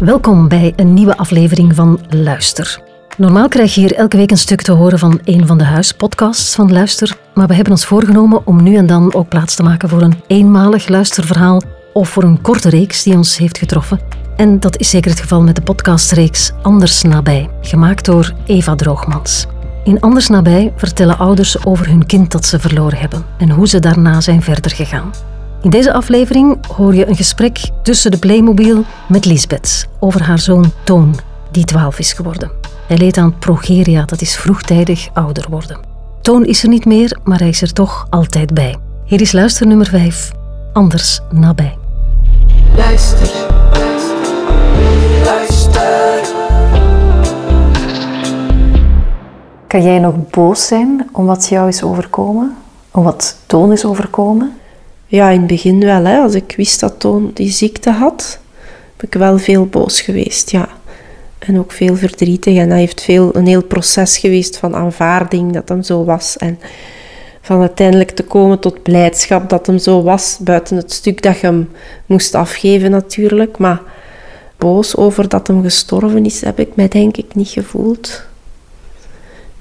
Welkom bij een nieuwe aflevering van Luister. Normaal krijg je hier elke week een stuk te horen van een van de huispodcasts van Luister, maar we hebben ons voorgenomen om nu en dan ook plaats te maken voor een eenmalig luisterverhaal of voor een korte reeks die ons heeft getroffen. En dat is zeker het geval met de podcastreeks Anders Nabij, gemaakt door Eva Droogmans. In Anders Nabij vertellen ouders over hun kind dat ze verloren hebben en hoe ze daarna zijn verder gegaan. In deze aflevering hoor je een gesprek tussen de Playmobil met Lisbeth over haar zoon Toon, die 12 is geworden. Hij leed aan progeria, dat is vroegtijdig ouder worden. Toon is er niet meer, maar hij is er toch altijd bij. Hier is luister nummer 5, Anders nabij. Luister. Luister. Kan jij nog boos zijn om wat jou is overkomen? Om wat Toon is overkomen? Ja, in het begin wel. Hè. Als ik wist dat Toon die ziekte had, ben ik wel veel boos geweest, ja. En ook veel verdrietig. En dat heeft veel, een heel proces geweest van aanvaarding dat hem zo was. En van uiteindelijk te komen tot blijdschap dat hem zo was. Buiten het stuk dat je hem moest afgeven natuurlijk. Maar boos over dat hem gestorven is, heb ik mij denk ik niet gevoeld.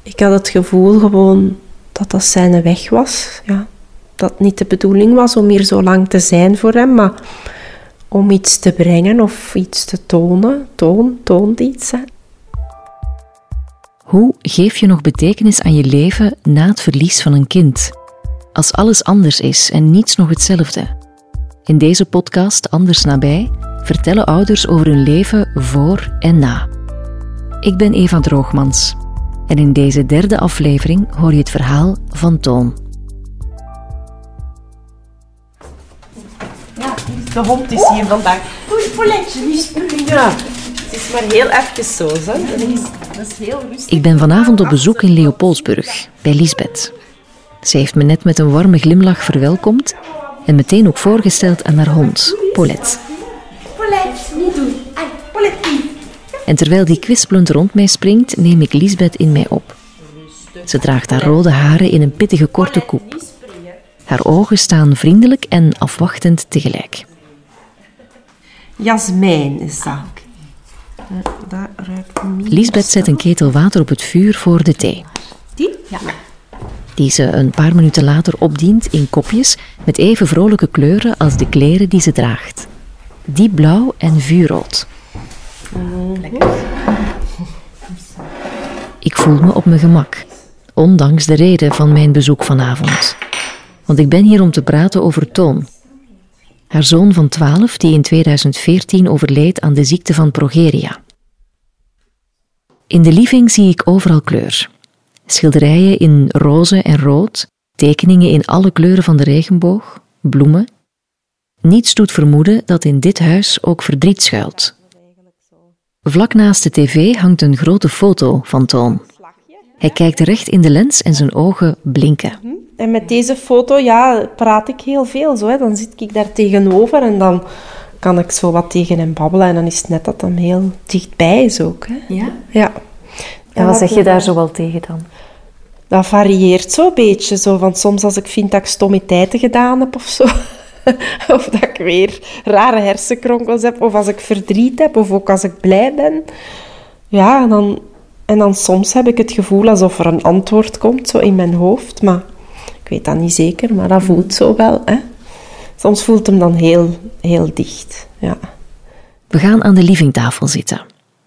Ik had het gevoel gewoon dat dat zijn weg was. Ja. Dat niet de bedoeling was om hier zo lang te zijn voor hem, maar om iets te brengen of iets te tonen. Toon, toont iets. Hoe geef je nog betekenis aan je leven na het verlies van een kind? Als alles anders is en niets nog hetzelfde. In deze podcast Anders nabij vertellen ouders over hun leven voor en na. Ik ben Eva Droogmans en in deze derde aflevering hoor je het verhaal van Toon. De hond is hier vandaag. Oei, Pauletje, die spullen. Ja, het is maar heel even zo. Hè. Dat, is, dat is heel rustig. Ik ben vanavond op bezoek in Leopoldsburg bij Lisbeth. Ze heeft me net met een warme glimlach verwelkomd en meteen ook voorgesteld aan haar hond, Paulette. Paulette, niet doen. Paulette. En terwijl die kwispelend rond mij springt, neem ik Lisbeth in mij op. Ze draagt haar rode haren in een pittige korte koep. Haar ogen staan vriendelijk en afwachtend tegelijk. Jasmijn is dat. Eh, Dat ruikt niet. Lisbeth zet een ketel water op het vuur voor de thee, Die? Ja. die ze een paar minuten later opdient in kopjes met even vrolijke kleuren als de kleren die ze draagt. Diep blauw en vuurrood. Ik voel me op mijn gemak, ondanks de reden van mijn bezoek vanavond. Want ik ben hier om te praten over Toon. Haar zoon van 12 die in 2014 overleed aan de ziekte van progeria. In de living zie ik overal kleur. Schilderijen in roze en rood, tekeningen in alle kleuren van de regenboog, bloemen. Niets doet vermoeden dat in dit huis ook verdriet schuilt. Vlak naast de tv hangt een grote foto van Toon. Hij kijkt recht in de lens en zijn ogen blinken. En met deze foto, ja, praat ik heel veel zo. Hè. Dan zit ik daar tegenover en dan kan ik zo wat tegen hem babbelen. En dan is het net dat hem heel dichtbij is ook. Hè. Ja. Ja. En wat zeg je daar zo wel tegen dan? Dat varieert zo'n beetje. Zo. Van soms als ik vind dat ik stommiteiten gedaan heb of zo. of dat ik weer rare hersenkronkels heb. Of als ik verdriet heb. Of ook als ik blij ben. Ja, dan, en dan soms heb ik het gevoel alsof er een antwoord komt zo in mijn hoofd. Maar ik weet dat niet zeker. Maar dat voelt zo wel. Hè. Soms voelt hem dan heel, heel dicht. Ja. We gaan aan de livingtafel zitten.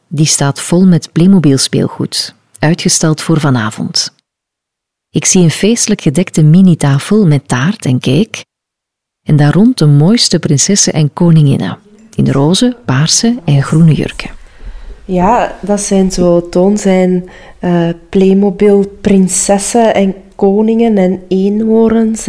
Die staat vol met Playmobil speelgoed, uitgesteld voor vanavond. Ik zie een feestelijk gedekte minitafel met taart en cake. En daar rond de mooiste prinsessen en koninginnen. In roze, paarse en groene jurken. Ja, dat zijn zo, Toon zijn eh, Playmobil prinsessen en koningen en eenhoorns.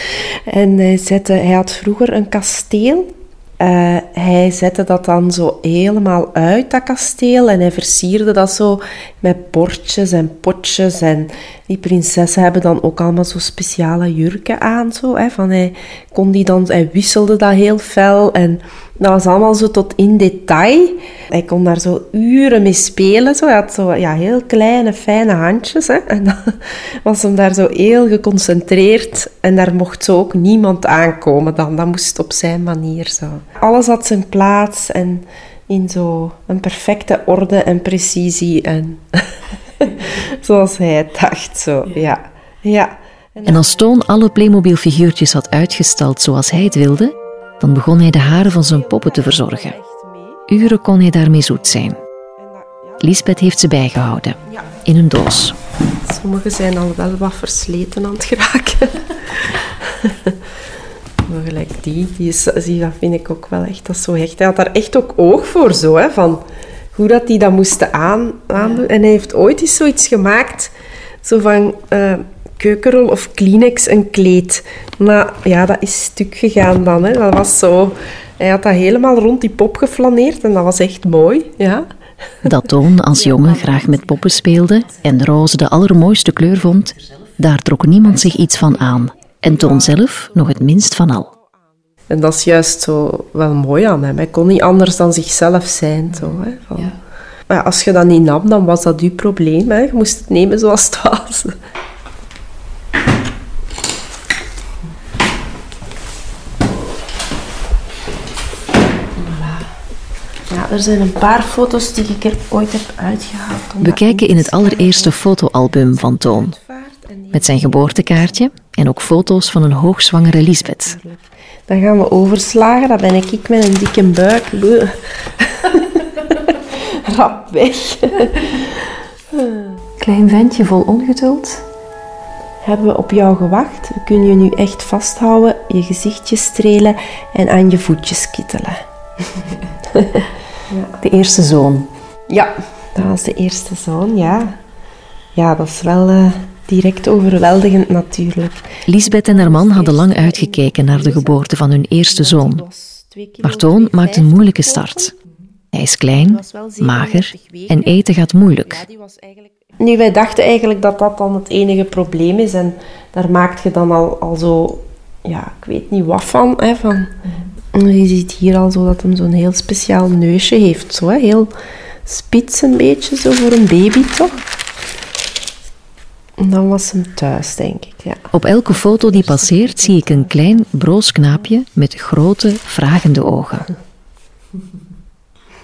en hij, zette, hij had vroeger een kasteel. Eh, hij zette dat dan zo helemaal uit, dat kasteel. En hij versierde dat zo met bordjes en potjes. En die prinsessen hebben dan ook allemaal zo speciale jurken aan. Zo, hè, van hij, kon die dan, hij wisselde dat heel fel. En dat was allemaal zo tot in detail. Hij kon daar zo uren mee spelen. Zo. Hij had zo ja, heel kleine, fijne handjes. Hè. En dan was hem daar zo heel geconcentreerd. En daar mocht zo ook niemand aankomen dan. Dat moest op zijn manier zo. Alles had zijn plaats. En in zo een perfecte orde en precisie. En zoals hij het dacht, zo. Ja. ja. En als Toon alle Playmobil-figuurtjes had uitgestald zoals hij het wilde, dan begon hij de haren van zijn poppen te verzorgen. Uren kon hij daarmee zoet zijn. Lisbeth heeft ze bijgehouden, in een doos. Sommige zijn al wel wat versleten aan het geraken. maar gelijk die, die is, die, dat vind ik ook wel echt, dat is zo echt. Hij had daar echt ook oog voor, zo, hè, van hoe dat die dat moesten aan, aandoen. En hij heeft ooit eens zoiets gemaakt, zo van... Uh, keukenrol of Kleenex een kleed. Maar ja, dat is stuk gegaan dan. Hè. Dat was zo... Hij had dat helemaal rond die pop geflaneerd en dat was echt mooi. Ja. Dat Toon als jongen graag met poppen speelde en roze de allermooiste kleur vond, daar trok niemand zich iets van aan. En Toon zelf nog het minst van al. En dat is juist zo wel mooi aan hem. Hij kon niet anders dan zichzelf zijn. Zo, hè, van. Ja. Maar als je dat niet nam, dan was dat uw probleem. Hè. Je moest het nemen zoals het was. Ja, er zijn een paar foto's die ik er ooit heb uitgehaald. We kijken in het allereerste fotoalbum van Toon. Met zijn geboortekaartje en ook foto's van een hoogzwangere Lisbeth. Dan gaan we overslagen. Dan ben ik met een dikke buik. Rap weg. Klein ventje vol ongeduld. Hebben we op jou gewacht? We kunnen je nu echt vasthouden, je gezichtje strelen en aan je voetjes kittelen. De eerste zoon. Ja, dat was de eerste zoon, ja. Ja, dat is wel uh, direct overweldigend natuurlijk. Lisbeth en haar man hadden lang uitgekeken naar de geboorte van hun eerste zoon. Maar Toon maakt een moeilijke start. Hij is klein, mager en eten gaat moeilijk. Nu, wij dachten eigenlijk dat dat dan het enige probleem is. En daar maakt je dan al, al zo, ja, ik weet niet wat van. Hè, van je ziet hier al zo dat hij zo'n heel speciaal neusje heeft. Zo, hè? heel spits een beetje, zo voor een baby toch? En dan was hem thuis, denk ik. Ja. Op elke foto die passeert zie ik een klein, broos knaapje met grote, vragende ogen.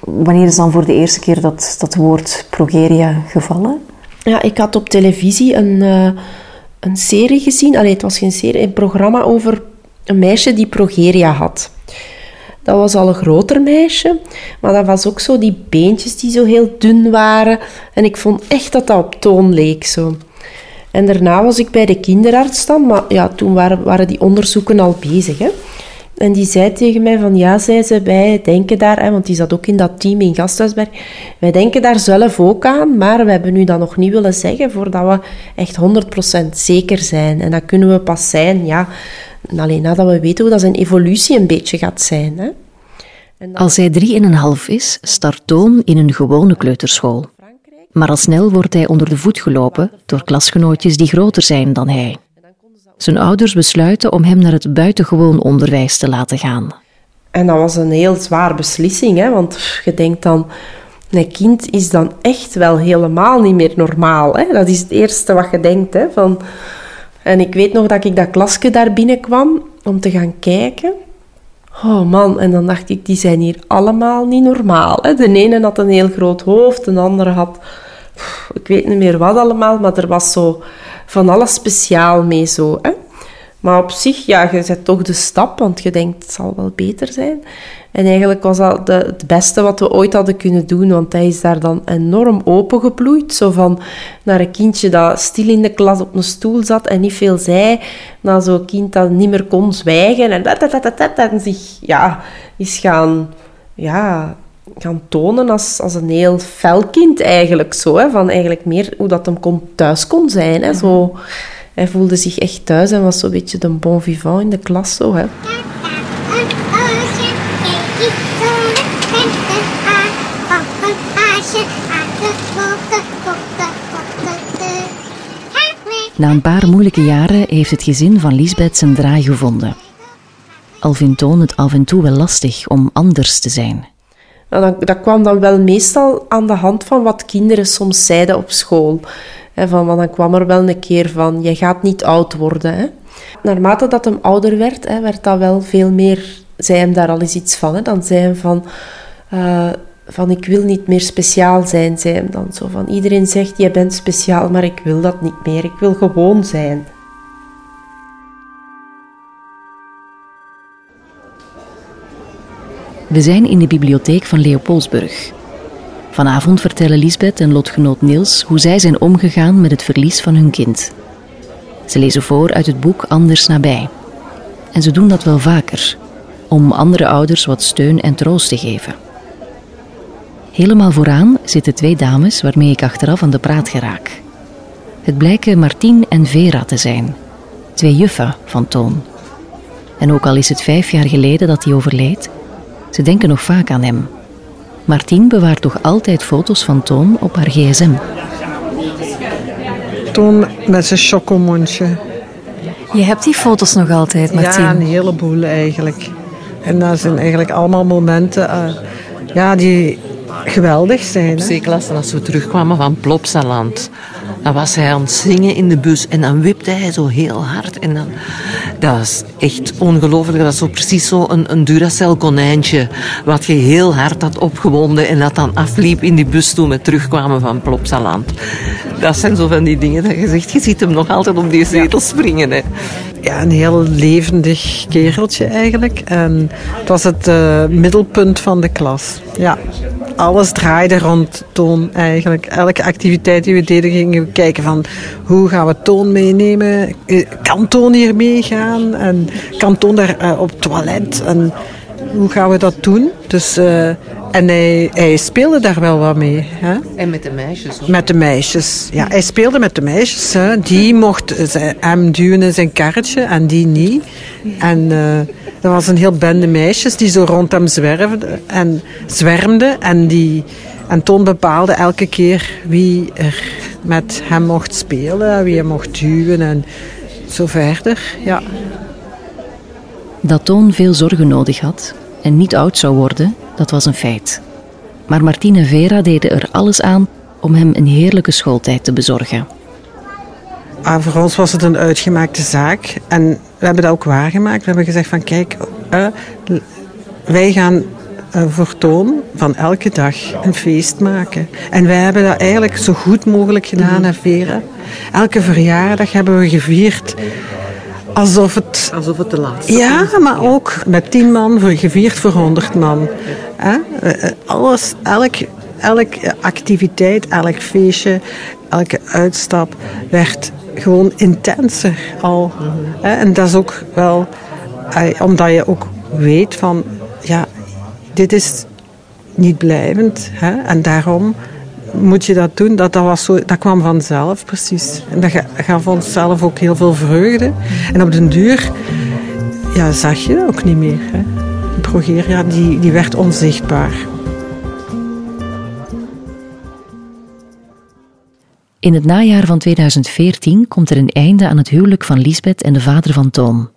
Wanneer is dan voor de eerste keer dat, dat woord progeria gevallen? Ja, ik had op televisie een, uh, een serie gezien. Allee, het was geen serie, een programma over een meisje die progeria had. Dat was al een groter meisje, maar dat was ook zo die beentjes die zo heel dun waren. En ik vond echt dat dat op toon leek zo. En daarna was ik bij de kinderarts dan, maar ja, toen waren, waren die onderzoeken al bezig. Hè. En die zei tegen mij van ja, zei ze, wij denken daar, hè, want die zat ook in dat team in Gasthuisberg, wij denken daar zelf ook aan, maar we hebben nu dat nog niet willen zeggen voordat we echt 100% zeker zijn. En dat kunnen we pas zijn, ja, alleen nadat we weten hoe dat zijn evolutie een beetje gaat zijn. Hè. Als hij half is, start Toon in een gewone kleuterschool. Maar al snel wordt hij onder de voet gelopen door klasgenootjes die groter zijn dan hij. Zijn ouders besluiten om hem naar het buitengewoon onderwijs te laten gaan. En dat was een heel zwaar beslissing, hè? want je denkt dan, een kind is dan echt wel helemaal niet meer normaal. Hè? Dat is het eerste wat je denkt. Hè? Van... En ik weet nog dat ik dat klasje daar binnenkwam om te gaan kijken. Oh man, en dan dacht ik, die zijn hier allemaal niet normaal. Hè? De ene had een heel groot hoofd, de andere had, ik weet niet meer wat allemaal, maar er was zo van alles speciaal mee zo. Hè? Maar op zich, ja, je zet toch de stap, want je denkt, het zal wel beter zijn. En eigenlijk was dat de, het beste wat we ooit hadden kunnen doen, want hij is daar dan enorm opengebloeid. Zo van naar een kindje dat stil in de klas op een stoel zat en niet veel zei, naar zo'n kind dat niet meer kon zwijgen en, dat, dat, dat, en zich ja, is gaan, ja, gaan tonen als, als een heel fel kind eigenlijk. Zo, hè, van eigenlijk meer hoe dat hem kon, thuis kon zijn. Hè, zo. Hij voelde zich echt thuis en was zo'n beetje de bon vivant in de klas. Zo, hè. Na een paar moeilijke jaren heeft het gezin van Lisbeth zijn draai gevonden. Al vindt Toon het af en toe wel lastig om anders te zijn. Nou, dat, kwam dan wel meestal aan de hand van wat kinderen soms zeiden op school. van, want dan kwam er wel een keer van, je gaat niet oud worden. Naarmate dat hem ouder werd, werd dat wel veel meer... Zei hem daar al eens iets van. Dan zei hij van... Uh, van ik wil niet meer speciaal zijn, zei hem dan zo van iedereen zegt je bent speciaal, maar ik wil dat niet meer, ik wil gewoon zijn. We zijn in de bibliotheek van Leopoldsburg. Vanavond vertellen Lisbeth en lotgenoot Niels hoe zij zijn omgegaan met het verlies van hun kind. Ze lezen voor uit het boek Anders nabij. En ze doen dat wel vaker, om andere ouders wat steun en troost te geven. Helemaal vooraan zitten twee dames waarmee ik achteraf aan de praat geraak. Het blijken Martien en Vera te zijn, twee juffen van Toon. En ook al is het vijf jaar geleden dat hij overleed, ze denken nog vaak aan hem. Martien bewaart toch altijd foto's van Toon op haar gsm. Toon met zijn chocomondje. Je hebt die foto's nog altijd, Martien. Ja, een heleboel eigenlijk. En dat zijn eigenlijk allemaal momenten uh, ja, die geweldig zijn. Hè? Zeker als we terugkwamen van Plopsaland. Dan was hij aan het zingen in de bus en dan wipte hij zo heel hard. En dan, dat is echt ongelooflijk. Dat is zo precies zo een, een Duracell konijntje. Wat je heel hard had opgewonden en dat dan afliep in die bus toen we terugkwamen van Plopsaland. Dat zijn zo van die dingen dat je zegt, je ziet hem nog altijd op die zetel springen. Hè. Ja, een heel levendig kereltje eigenlijk. En het was het uh, middelpunt van de klas. Ja, alles draaide rond Toon eigenlijk. Elke activiteit die we deden gingen kijken van hoe gaan we Toon meenemen? Kan Toon hier meegaan? En kan Toon daar uh, op het toilet? En hoe gaan we dat doen? Dus, uh, en hij, hij, speelde daar wel wat mee. Hè? En met de meisjes ook. Met de meisjes, ja. Hij speelde met de meisjes. Hè. Die mocht hem duwen in zijn karretje en die niet. En uh, er was een heel bende meisjes die zo rond hem zwerfden en zwermden. En, die, en Toon bepaalde elke keer wie er met hem mocht spelen, wie hem mocht duwen en zo verder. Ja. Dat Toon veel zorgen nodig had en niet oud zou worden, dat was een feit. Maar Martine en Vera deden er alles aan om hem een heerlijke schooltijd te bezorgen. Ah, voor ons was het een uitgemaakte zaak en we hebben dat ook waargemaakt. We hebben gezegd van kijk, uh, wij gaan uh, voor Toon van elke dag een feest maken. En wij hebben dat eigenlijk zo goed mogelijk gedaan, mm Vera. Elke verjaardag hebben we gevierd alsof het... Alsof het de laatste Ja, maar ook met tien man voor, gevierd voor honderd man. Hè? Alles, elk, elke activiteit, elk feestje, elke uitstap werd gewoon intenser al. En dat is ook wel... Omdat je ook weet van... Ja, dit is niet blijvend. Hè? En daarom moet je dat doen. Dat, dat, was zo, dat kwam vanzelf, precies. En dat gaf ons zelf ook heel veel vreugde. En op den duur ja, zag je dat ook niet meer. Hè. Progeria die, die werd onzichtbaar. In het najaar van 2014 komt er een einde aan het huwelijk van Lisbeth en de vader van Toon.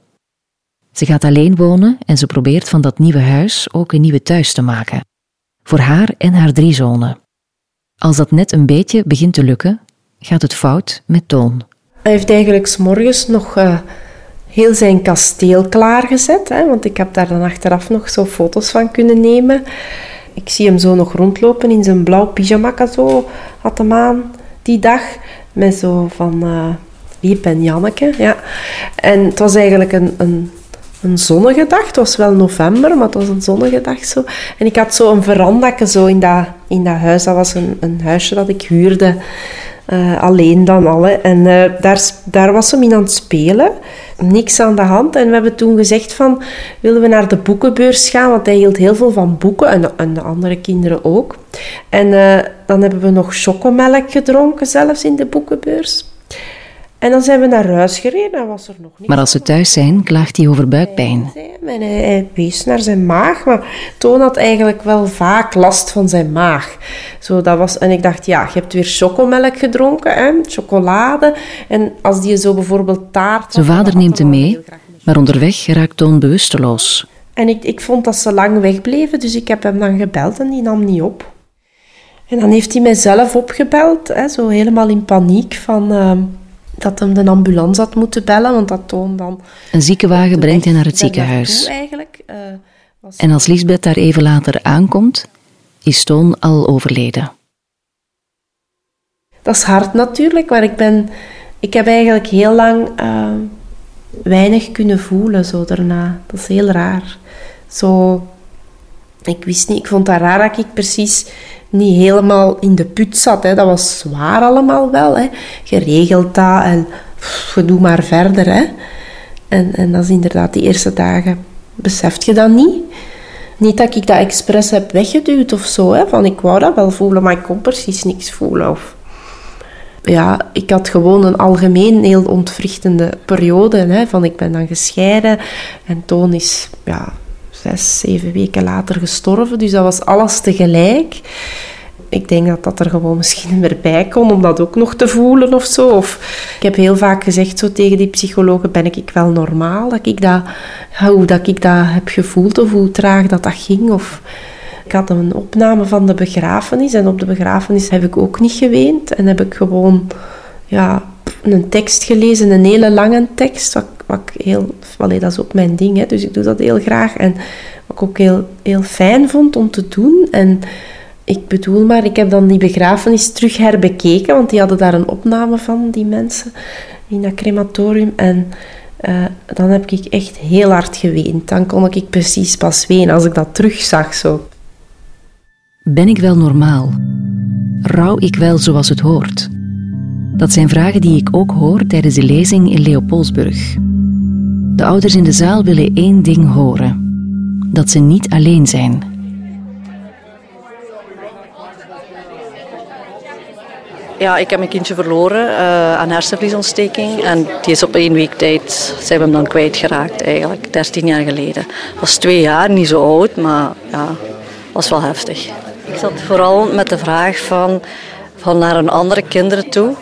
Ze gaat alleen wonen en ze probeert van dat nieuwe huis ook een nieuwe thuis te maken. Voor haar en haar drie zonen. Als dat net een beetje begint te lukken, gaat het fout met Toon. Hij heeft eigenlijk s morgens nog uh, heel zijn kasteel klaargezet. Hè, want ik heb daar dan achteraf nog zo foto's van kunnen nemen. Ik zie hem zo nog rondlopen in zijn blauw pyjama. Zo had hem aan die dag. Met zo van uh, Liep en Janneke. Ja. En het was eigenlijk een, een een zonnige dag. Het was wel november, maar het was een zonnige dag zo. En ik had zo een verandakje zo in dat, in dat huis. Dat was een, een huisje dat ik huurde. Uh, alleen dan alle. En uh, daar, daar was hem in aan het spelen. Niks aan de hand. En we hebben toen gezegd van, willen we naar de boekenbeurs gaan? Want hij hield heel veel van boeken. En, de andere kinderen ook. En uh, dan hebben we nog chocomelk gedronken zelfs in de boekenbeurs. En dan zijn we naar huis gereden en was er nog niet. Maar als ze thuis zijn, klaagt hij over buikpijn. En hij, hij wees naar zijn maag, maar Toon had eigenlijk wel vaak last van zijn maag. Zo, dat was, en ik dacht, ja, je hebt weer chocomelk gedronken, hè, chocolade. En als die zo bijvoorbeeld taart... Zijn vader neemt hem mee, maar onderweg raakt Toon bewusteloos. En ik, ik vond dat ze lang wegbleven, dus ik heb hem dan gebeld en die nam niet op. En dan heeft hij mijzelf opgebeld, hè, zo helemaal in paniek van... Uh, dat hem de ambulance had moeten bellen, want dat toont dan... Een ziekenwagen brengt hij naar het ziekenhuis. Eigenlijk, uh, en als Lisbeth daar even later aankomt, is Toon al overleden. Dat is hard natuurlijk, maar ik, ben, ik heb eigenlijk heel lang uh, weinig kunnen voelen zo daarna. Dat is heel raar. Zo, ik wist niet, ik vond dat raar dat ik precies niet helemaal in de put zat. Hè. Dat was zwaar allemaal wel. Hè. Geregeld dat en pff, doe maar verder. Hè. En, en dat is inderdaad die eerste dagen. Beseft je dat niet? Niet dat ik dat expres heb weggeduwd of zo. Hè. Van ik wou dat wel voelen, maar ik kon precies niks voelen. Of, ja, ik had gewoon een algemeen heel ontwrichtende periode. Hè, van ik ben dan gescheiden en Toon is ja, zes, zeven weken later gestorven. Dus dat was alles tegelijk. Ik denk dat dat er gewoon misschien meer bij kon om dat ook nog te voelen of zo. Ik heb heel vaak gezegd zo tegen die psychologen, ben ik wel normaal? Dat ik dat, hoe dat ik dat heb gevoeld of hoe traag dat dat ging. Of, ik had een opname van de begrafenis en op de begrafenis heb ik ook niet geweend. En heb ik gewoon ja, een tekst gelezen, een hele lange tekst, wat ik heel... Allee, dat is ook mijn ding, hè, dus ik doe dat heel graag. En wat ik ook heel, heel fijn vond om te doen. En ik bedoel maar, ik heb dan die begrafenis terug herbekeken, want die hadden daar een opname van, die mensen, in dat crematorium. En uh, dan heb ik echt heel hard geweend. Dan kon ik precies pas wenen als ik dat terugzag zo. Ben ik wel normaal? Rouw ik wel zoals het hoort? Dat zijn vragen die ik ook hoor tijdens de lezing in Leopoldsburg. De ouders in de zaal willen één ding horen: dat ze niet alleen zijn. Ja, ik heb mijn kindje verloren uh, aan hersenvliesontsteking. En die is op één week tijd, zijn we hem dan kwijtgeraakt eigenlijk, 13 jaar geleden. Was twee jaar, niet zo oud, maar ja, was wel heftig. Ik zat vooral met de vraag van, van naar een andere kinderen toe.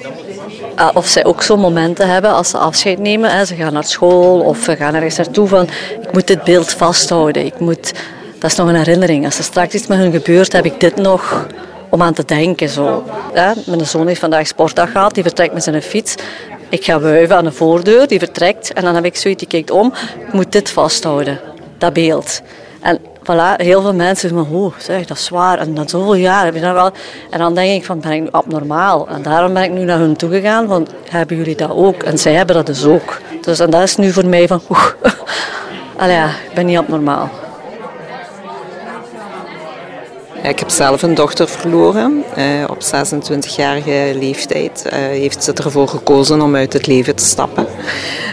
Uh, of zij ook zo'n momenten hebben als ze afscheid nemen. Ze gaan naar school of ze gaan ergens naartoe van ik moet dit beeld vasthouden. Ik moet, dat is nog een herinnering. Als er straks iets met hun gebeurt, heb ik dit nog om aan te denken. Zo. Mijn zoon heeft vandaag sportdag gehad, die vertrekt met zijn fiets. Ik ga wuiven aan de voordeur, die vertrekt. En dan heb ik zoiets, die kijkt om, ik moet dit vasthouden. Dat beeld. En voilà, heel veel mensen zeggen, oh, zeg, dat is zwaar. En na zoveel jaar heb je dat wel. En dan denk ik van, ben ik nu abnormaal? En daarom ben ik nu naar hun toe gegaan, van, hebben jullie dat ook? En zij hebben dat dus ook. Dus en dat is nu voor mij van, oeh, ik ben niet abnormaal. Ik heb zelf een dochter verloren. Uh, op 26-jarige leeftijd uh, heeft ze ervoor gekozen om uit het leven te stappen.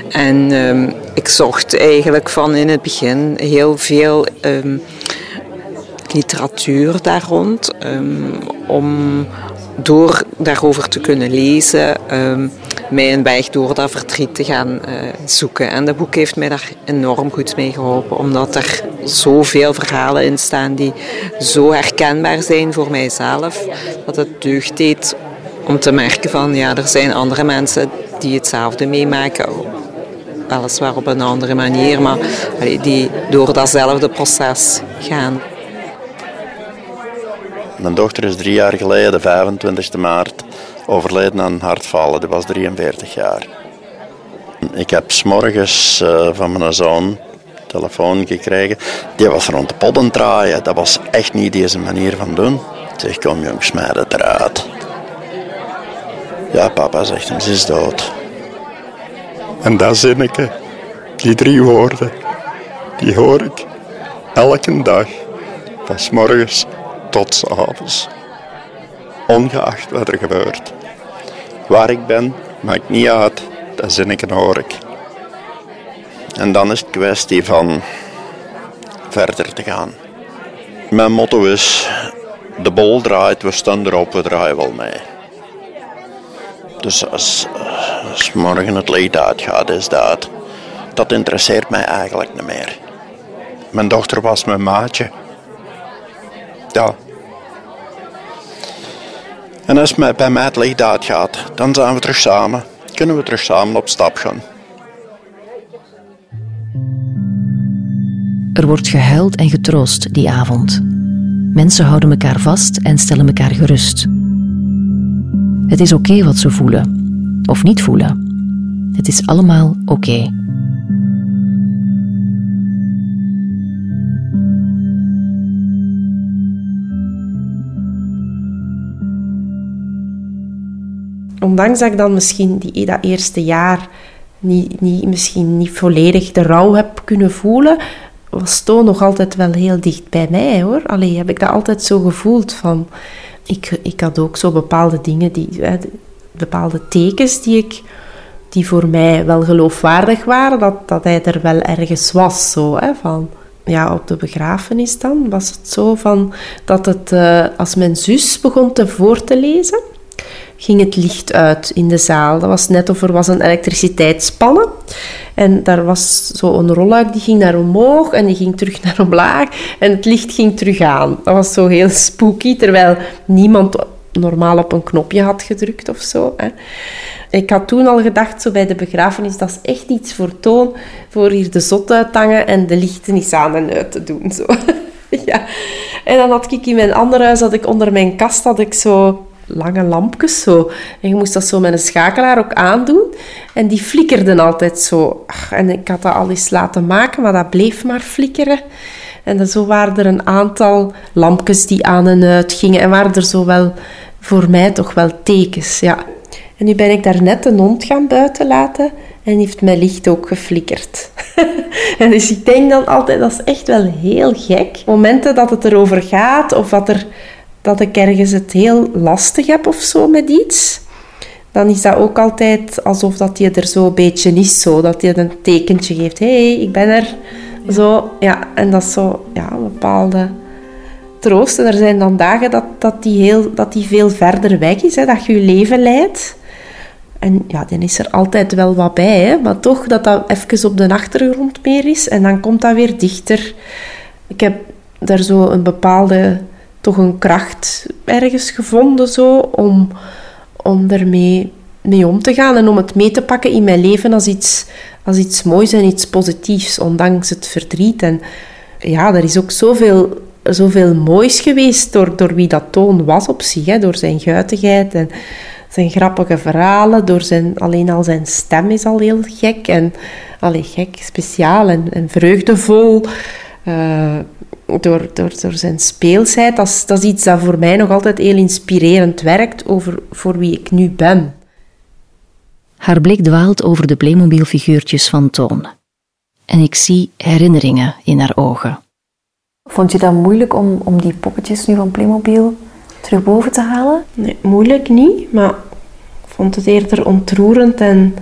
En uh, ik zocht eigenlijk van in het begin heel veel um, literatuur daar rond. Um, om door daarover te kunnen lezen, mij een weg door dat verdriet te gaan uh, zoeken. En dat boek heeft mij daar enorm goed mee geholpen, omdat er zoveel verhalen in staan die zo herkenbaar zijn voor mijzelf, dat het deugd deed om te merken van ja, er zijn andere mensen die hetzelfde meemaken. Weliswaar op een andere manier, maar die door datzelfde proces gaan. Mijn dochter is drie jaar geleden, de 25 maart, overleden aan hartfalen. Die was 43 jaar. Ik heb s'morgens uh, van mijn zoon telefoon gekregen. Die was rond de podden draaien. Dat was echt niet deze manier van doen. Ik zeg, kom jongens, smijt het eruit. Ja, papa zegt hem, ze is dood. En dat zinneke, die drie woorden, die hoor ik elke dag. Van s morgens tot s avonds. Ongeacht wat er gebeurt. Waar ik ben, maakt niet uit. Dat zinneken hoor ik. En dan is het kwestie van verder te gaan. Mijn motto is: de bol draait, we staan erop, we draaien wel mee. Dus als, als morgen het licht uitgaat, is dat. Dat interesseert mij eigenlijk niet meer. Mijn dochter was mijn maatje. Ja. En als bij mij het licht uitgaat, dan zijn we terug samen. Kunnen we terug samen op stap gaan. Er wordt gehuild en getroost die avond. Mensen houden elkaar vast en stellen elkaar gerust. Het is oké wat ze voelen, of niet voelen. Het is allemaal oké. Ondanks dat ik dan misschien die, dat eerste jaar niet, niet, misschien niet volledig de rouw heb kunnen voelen, was Toon nog altijd wel heel dicht bij mij hoor. Alleen heb ik dat altijd zo gevoeld van. Ik, ik had ook zo bepaalde dingen die bepaalde tekens die, ik, die voor mij wel geloofwaardig waren, dat, dat hij er wel ergens was. Zo, hè, van, ja, op de begrafenis dan was het zo van dat het, uh, als mijn zus begon te voor te lezen, ging het licht uit in de zaal. Dat was net of er was een elektriciteitsspannen. En daar was zo een rolluik die ging naar omhoog en die ging terug naar omlaag. En het licht ging terug aan. Dat was zo heel spooky, terwijl niemand normaal op een knopje had gedrukt of zo. Hè. Ik had toen al gedacht, zo bij de begrafenis, dat is echt iets voor Toon, voor hier de zot uit te hangen en de lichten eens aan en uit te doen. Zo. ja. En dan had ik in mijn andere huis, had ik onder mijn kast, had ik zo lange lampjes zo. En je moest dat zo met een schakelaar ook aandoen. En die flikkerden altijd zo. En ik had dat al eens laten maken, maar dat bleef maar flikkeren. En zo waren er een aantal lampjes die aan en uit gingen. En waren er zo wel, voor mij toch wel tekens, ja. En nu ben ik daar net een hond gaan buiten laten en heeft mijn licht ook geflikkerd. en dus ik denk dan altijd, dat is echt wel heel gek. Momenten dat het erover gaat of dat er dat ik ergens het heel lastig heb of zo met iets, dan is dat ook altijd alsof dat je er zo een beetje is, zo, dat je een tekentje geeft. Hé, hey, ik ben er. Zo, ja, en dat is zo, ja, een bepaalde troost. En er zijn dan dagen dat, dat, die, heel, dat die veel verder weg is, hè, dat je je leven leidt. En ja, dan is er altijd wel wat bij, hè, maar toch dat dat even op de achtergrond meer is. En dan komt dat weer dichter. Ik heb daar zo een bepaalde toch een kracht ergens gevonden zo, om, om ermee mee om te gaan en om het mee te pakken in mijn leven als iets, als iets moois en iets positiefs, ondanks het verdriet. En ja, er is ook zoveel, zoveel moois geweest door, door wie dat Toon was op zich, hè, door zijn guitigheid en zijn grappige verhalen, door zijn, alleen al zijn stem is al heel gek en alleen gek, speciaal en, en vreugdevol. Uh, door, door, door zijn speelsheid. Dat is, dat is iets dat voor mij nog altijd heel inspirerend werkt over voor wie ik nu ben. Haar blik dwaalt over de Playmobil-figuurtjes van Toon. En ik zie herinneringen in haar ogen. Vond je dat moeilijk om, om die poppetjes nu van Playmobil terug boven te halen? Nee, moeilijk niet, maar ik vond het eerder ontroerend en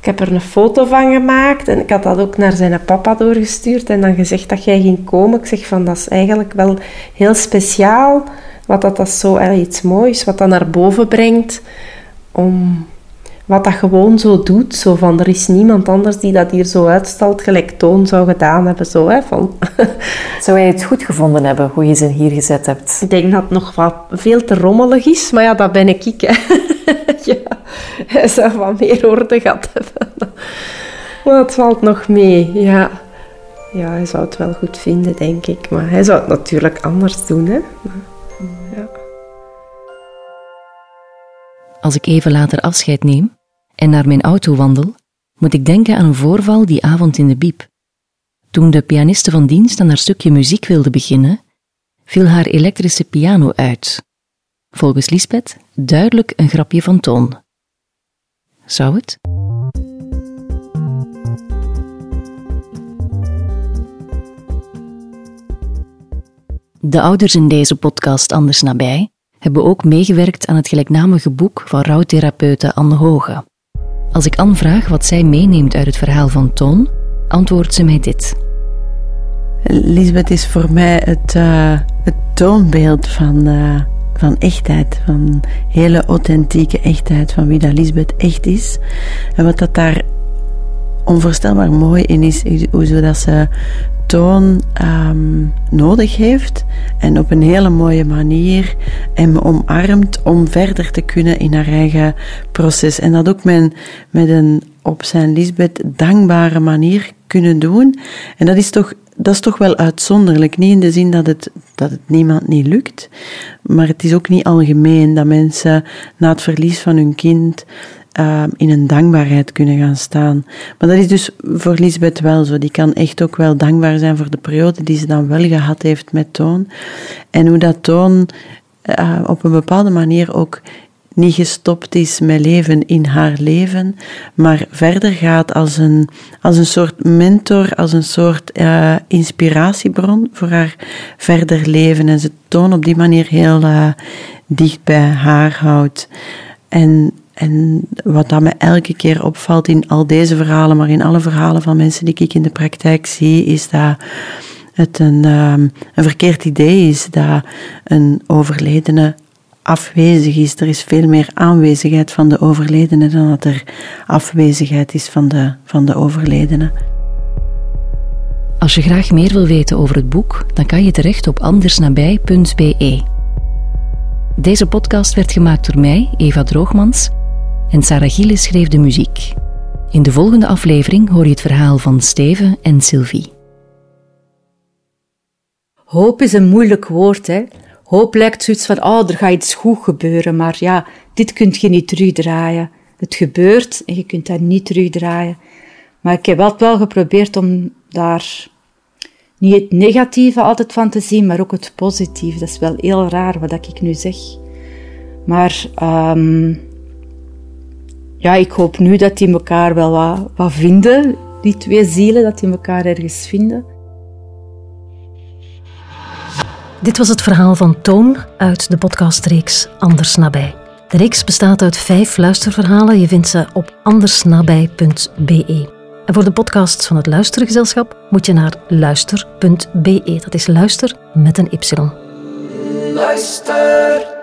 ik heb er een foto van gemaakt en ik had dat ook naar zijn papa doorgestuurd en dan gezegd dat jij ging komen. Ik zeg van dat is eigenlijk wel heel speciaal, wat dat, dat zo iets moois, wat dat naar boven brengt, om wat dat gewoon zo doet. Zo van, er is niemand anders die dat hier zo uitstalt, gelijk Toon zou gedaan hebben. Zo, hè, van. Zou jij het goed gevonden hebben, hoe je ze hier gezet hebt? Ik denk dat het nog wat veel te rommelig is, maar ja, dat ben ik. ik hè. ja, hij zou wat meer orde gehad hebben. Maar het valt nog mee, ja. Ja, hij zou het wel goed vinden, denk ik. Maar hij zou het natuurlijk anders doen, hè. Ja. Als ik even later afscheid neem en naar mijn auto wandel, moet ik denken aan een voorval die avond in de biep. Toen de pianiste van dienst aan haar stukje muziek wilde beginnen, viel haar elektrische piano uit. Volgens Lisbeth duidelijk een grapje van Toon. Zou het? De ouders in deze podcast Anders Nabij hebben ook meegewerkt aan het gelijknamige boek van rouwtherapeute Anne Hoge. Als ik Anne vraag wat zij meeneemt uit het verhaal van Toon, antwoordt ze mij dit. Lisbeth is voor mij het, uh, het toonbeeld van, uh, van echtheid, van hele authentieke echtheid, van wie dat Lisbeth echt is. En wat dat daar onvoorstelbaar mooi in is, is hoe zodat ze toon um, nodig heeft en op een hele mooie manier hem omarmt om verder te kunnen in haar eigen proces. En dat ook met, met een op zijn Lisbeth dankbare manier kunnen doen. En dat is toch dat is toch wel uitzonderlijk. Niet in de zin dat het, dat het niemand niet lukt, maar het is ook niet algemeen dat mensen na het verlies van hun kind uh, in een dankbaarheid kunnen gaan staan. Maar dat is dus voor Lisbeth wel zo. Die kan echt ook wel dankbaar zijn voor de periode die ze dan wel gehad heeft met Toon. En hoe dat Toon uh, op een bepaalde manier ook niet gestopt is met leven in haar leven, maar verder gaat als een, als een soort mentor, als een soort uh, inspiratiebron voor haar verder leven. En ze toon op die manier heel uh, dicht bij haar houdt. En, en wat dat me elke keer opvalt in al deze verhalen, maar in alle verhalen van mensen die ik in de praktijk zie, is dat het een, um, een verkeerd idee is dat een overledene afwezig is. Er is veel meer aanwezigheid van de overledene dan dat er afwezigheid is van de, van de overledene. Als je graag meer wil weten over het boek, dan kan je terecht op andersnabij.be. Deze podcast werd gemaakt door mij, Eva Droogmans, en Sarah Giele schreef de muziek. In de volgende aflevering hoor je het verhaal van Steven en Sylvie. Hoop is een moeilijk woord, hè? Hoop lijkt zoiets van, oh, er gaat iets goed gebeuren, maar ja, dit kun je niet terugdraaien. Het gebeurt en je kunt dat niet terugdraaien. Maar ik heb altijd wel geprobeerd om daar niet het negatieve altijd van te zien, maar ook het positieve. Dat is wel heel raar wat ik nu zeg. Maar um, ja, ik hoop nu dat die elkaar wel wat, wat vinden, die twee zielen, dat die elkaar ergens vinden. Dit was het verhaal van Toon uit de podcastreeks Anders Nabij. De reeks bestaat uit vijf luisterverhalen. Je vindt ze op andersnabij.be. En voor de podcasts van het Luistergezelschap moet je naar luister.be. Dat is luister met een y. Luister.